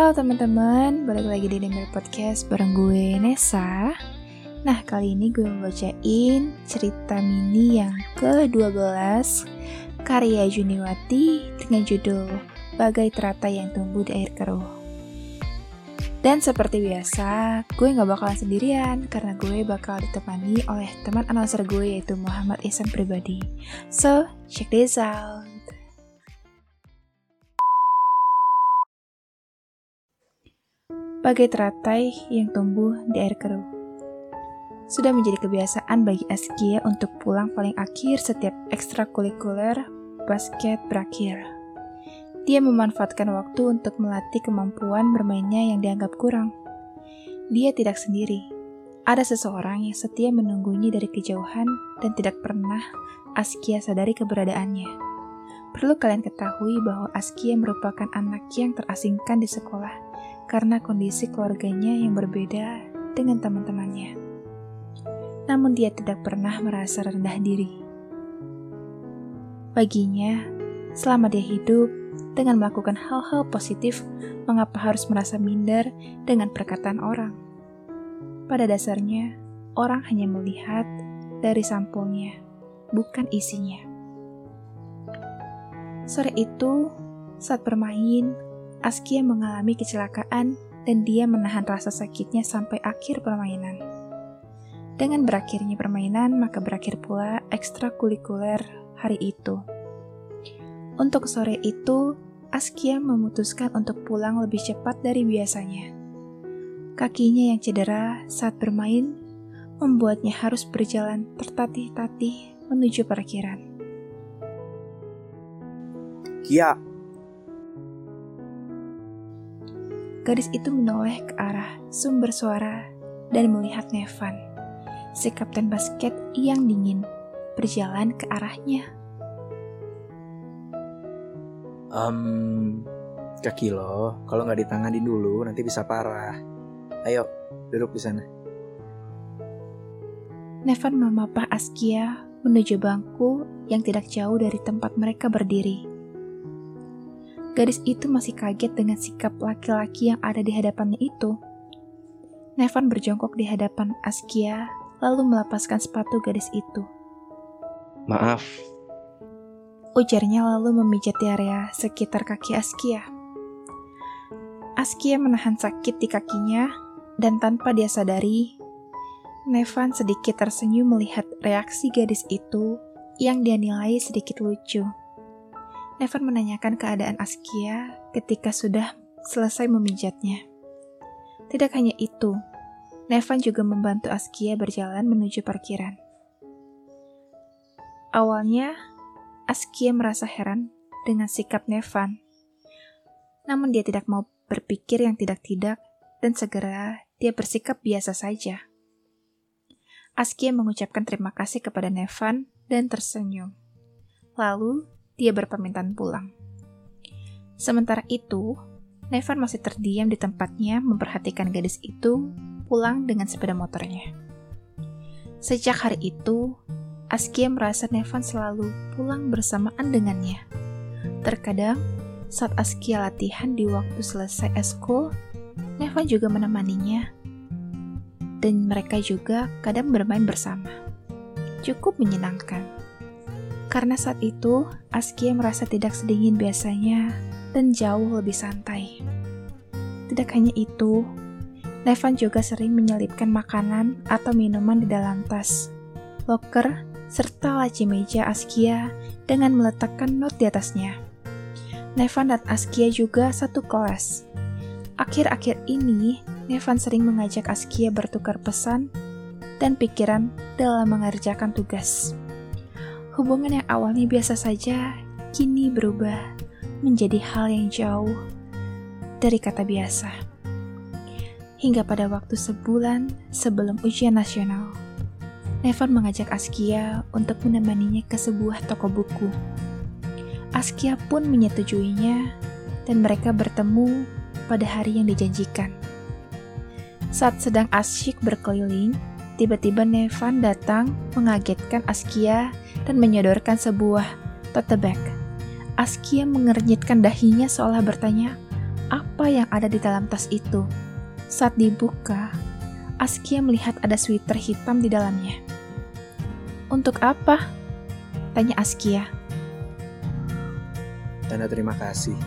Halo teman-teman, balik lagi di Demir Podcast bareng gue Nesa Nah kali ini gue mau bacain cerita mini yang ke-12 Karya Juniwati dengan judul Bagai Teratai yang Tumbuh di Air Keruh dan seperti biasa, gue gak bakalan sendirian karena gue bakal ditemani oleh teman announcer gue yaitu Muhammad Ihsan pribadi. So, check this out. Bagai teratai yang tumbuh di air keruh. Sudah menjadi kebiasaan bagi Askia untuk pulang paling akhir setiap ekstrakurikuler basket berakhir. Dia memanfaatkan waktu untuk melatih kemampuan bermainnya yang dianggap kurang. Dia tidak sendiri. Ada seseorang yang setia menunggunya dari kejauhan dan tidak pernah Askia sadari keberadaannya. Perlu kalian ketahui bahwa Askia merupakan anak yang terasingkan di sekolah karena kondisi keluarganya yang berbeda dengan teman-temannya. Namun dia tidak pernah merasa rendah diri. Baginya, selama dia hidup dengan melakukan hal-hal positif, mengapa harus merasa minder dengan perkataan orang? Pada dasarnya, orang hanya melihat dari sampulnya, bukan isinya. Sore itu, saat bermain, Askia mengalami kecelakaan dan dia menahan rasa sakitnya sampai akhir permainan. Dengan berakhirnya permainan, maka berakhir pula ekstrakurikuler hari itu. Untuk sore itu, Askia memutuskan untuk pulang lebih cepat dari biasanya. Kakinya yang cedera saat bermain membuatnya harus berjalan tertatih-tatih menuju parkiran. Kia, Gadis itu menoleh ke arah sumber suara dan melihat Nevan, si kapten basket yang dingin, berjalan ke arahnya. Um, kaki lo, kalau nggak ditangani dulu nanti bisa parah. Ayo, duduk di sana. Nevan memapah Askia menuju bangku yang tidak jauh dari tempat mereka berdiri. Gadis itu masih kaget dengan sikap laki-laki yang ada di hadapannya itu. Nevan berjongkok di hadapan Askia, lalu melepaskan sepatu gadis itu. Maaf. Ujarnya lalu memijat di area sekitar kaki Askia. Askia menahan sakit di kakinya, dan tanpa dia sadari, Nevan sedikit tersenyum melihat reaksi gadis itu yang dia nilai sedikit lucu. Nevan menanyakan keadaan Askia ketika sudah selesai memijatnya. Tidak hanya itu, Nevan juga membantu Askia berjalan menuju parkiran. Awalnya, Askia merasa heran dengan sikap Nevan. Namun dia tidak mau berpikir yang tidak-tidak dan segera dia bersikap biasa saja. Askia mengucapkan terima kasih kepada Nevan dan tersenyum. Lalu, dia berpamitan pulang. Sementara itu, Nevan masih terdiam di tempatnya memperhatikan gadis itu pulang dengan sepeda motornya. Sejak hari itu, Askia merasa Nevan selalu pulang bersamaan dengannya. Terkadang, saat Askia latihan di waktu selesai eskul, Nevan juga menemaninya. Dan mereka juga kadang bermain bersama. Cukup menyenangkan. Karena saat itu, Askia merasa tidak sedingin biasanya dan jauh lebih santai. Tidak hanya itu, Nevan juga sering menyelipkan makanan atau minuman di dalam tas, loker, serta laci meja Askia dengan meletakkan not di atasnya. Nevan dan Askia juga satu kelas. Akhir-akhir ini, Nevan sering mengajak Askia bertukar pesan dan pikiran dalam mengerjakan tugas. Hubungan yang awalnya biasa saja kini berubah menjadi hal yang jauh dari kata biasa. Hingga pada waktu sebulan sebelum ujian nasional, Nevan mengajak Askia untuk menemaninya ke sebuah toko buku. Askia pun menyetujuinya dan mereka bertemu pada hari yang dijanjikan. Saat sedang asyik berkeliling, tiba-tiba Nevan datang mengagetkan Askia dan menyodorkan sebuah tote bag. Askia mengernyitkan dahinya seolah bertanya, apa yang ada di dalam tas itu. Saat dibuka, Askia melihat ada sweater hitam di dalamnya. Untuk apa? Tanya Askia. Tanda terima kasih.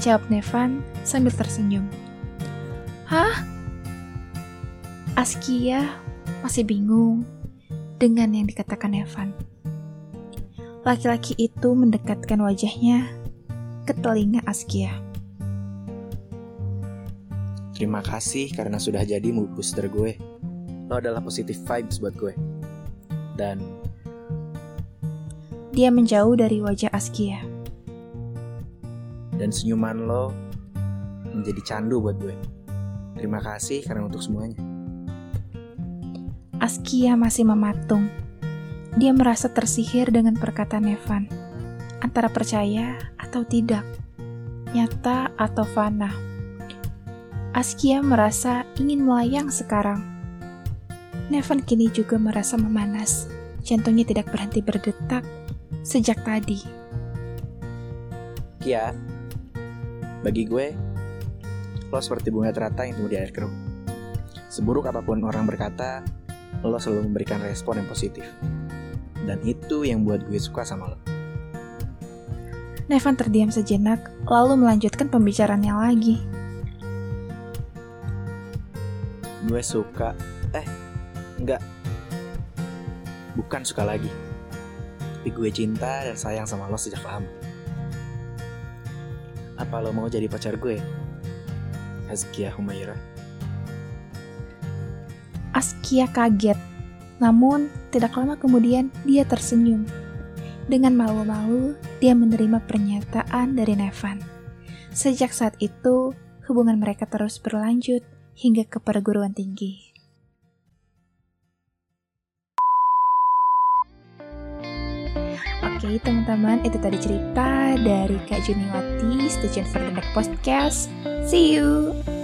Jawab Nevan sambil tersenyum. Hah? Askia masih bingung dengan yang dikatakan Nevan. Laki-laki itu mendekatkan wajahnya ke telinga Askia. Terima kasih karena sudah jadi mood booster gue. Lo adalah positive vibes buat gue. Dan Dia menjauh dari wajah Askia. dan senyuman lo menjadi candu buat gue. Terima kasih karena untuk semuanya. Askia masih mematung. Dia merasa tersihir dengan perkataan Nevan. Antara percaya atau tidak. Nyata atau fana. Askia merasa ingin melayang sekarang. Nevan kini juga merasa memanas. Jantungnya tidak berhenti berdetak sejak tadi. Kia, bagi gue, lo seperti bunga teratai yang tumbuh di air keruh. Seburuk apa pun orang berkata, lo selalu memberikan respon yang positif. Dan itu yang buat gue suka sama lo. Nevan terdiam sejenak, lalu melanjutkan pembicaraannya lagi. Gue suka, eh, enggak. Bukan suka lagi. Tapi gue cinta dan sayang sama lo sejak lama. Apa lo mau jadi pacar gue? Azkia Humaira. Askia kaget, namun tidak lama kemudian dia tersenyum. Dengan malu-malu, dia menerima pernyataan dari Nevan. Sejak saat itu, hubungan mereka terus berlanjut hingga ke perguruan tinggi. Oke teman-teman, itu tadi cerita dari Kak Juniwati. Stay tune for the next podcast. See you!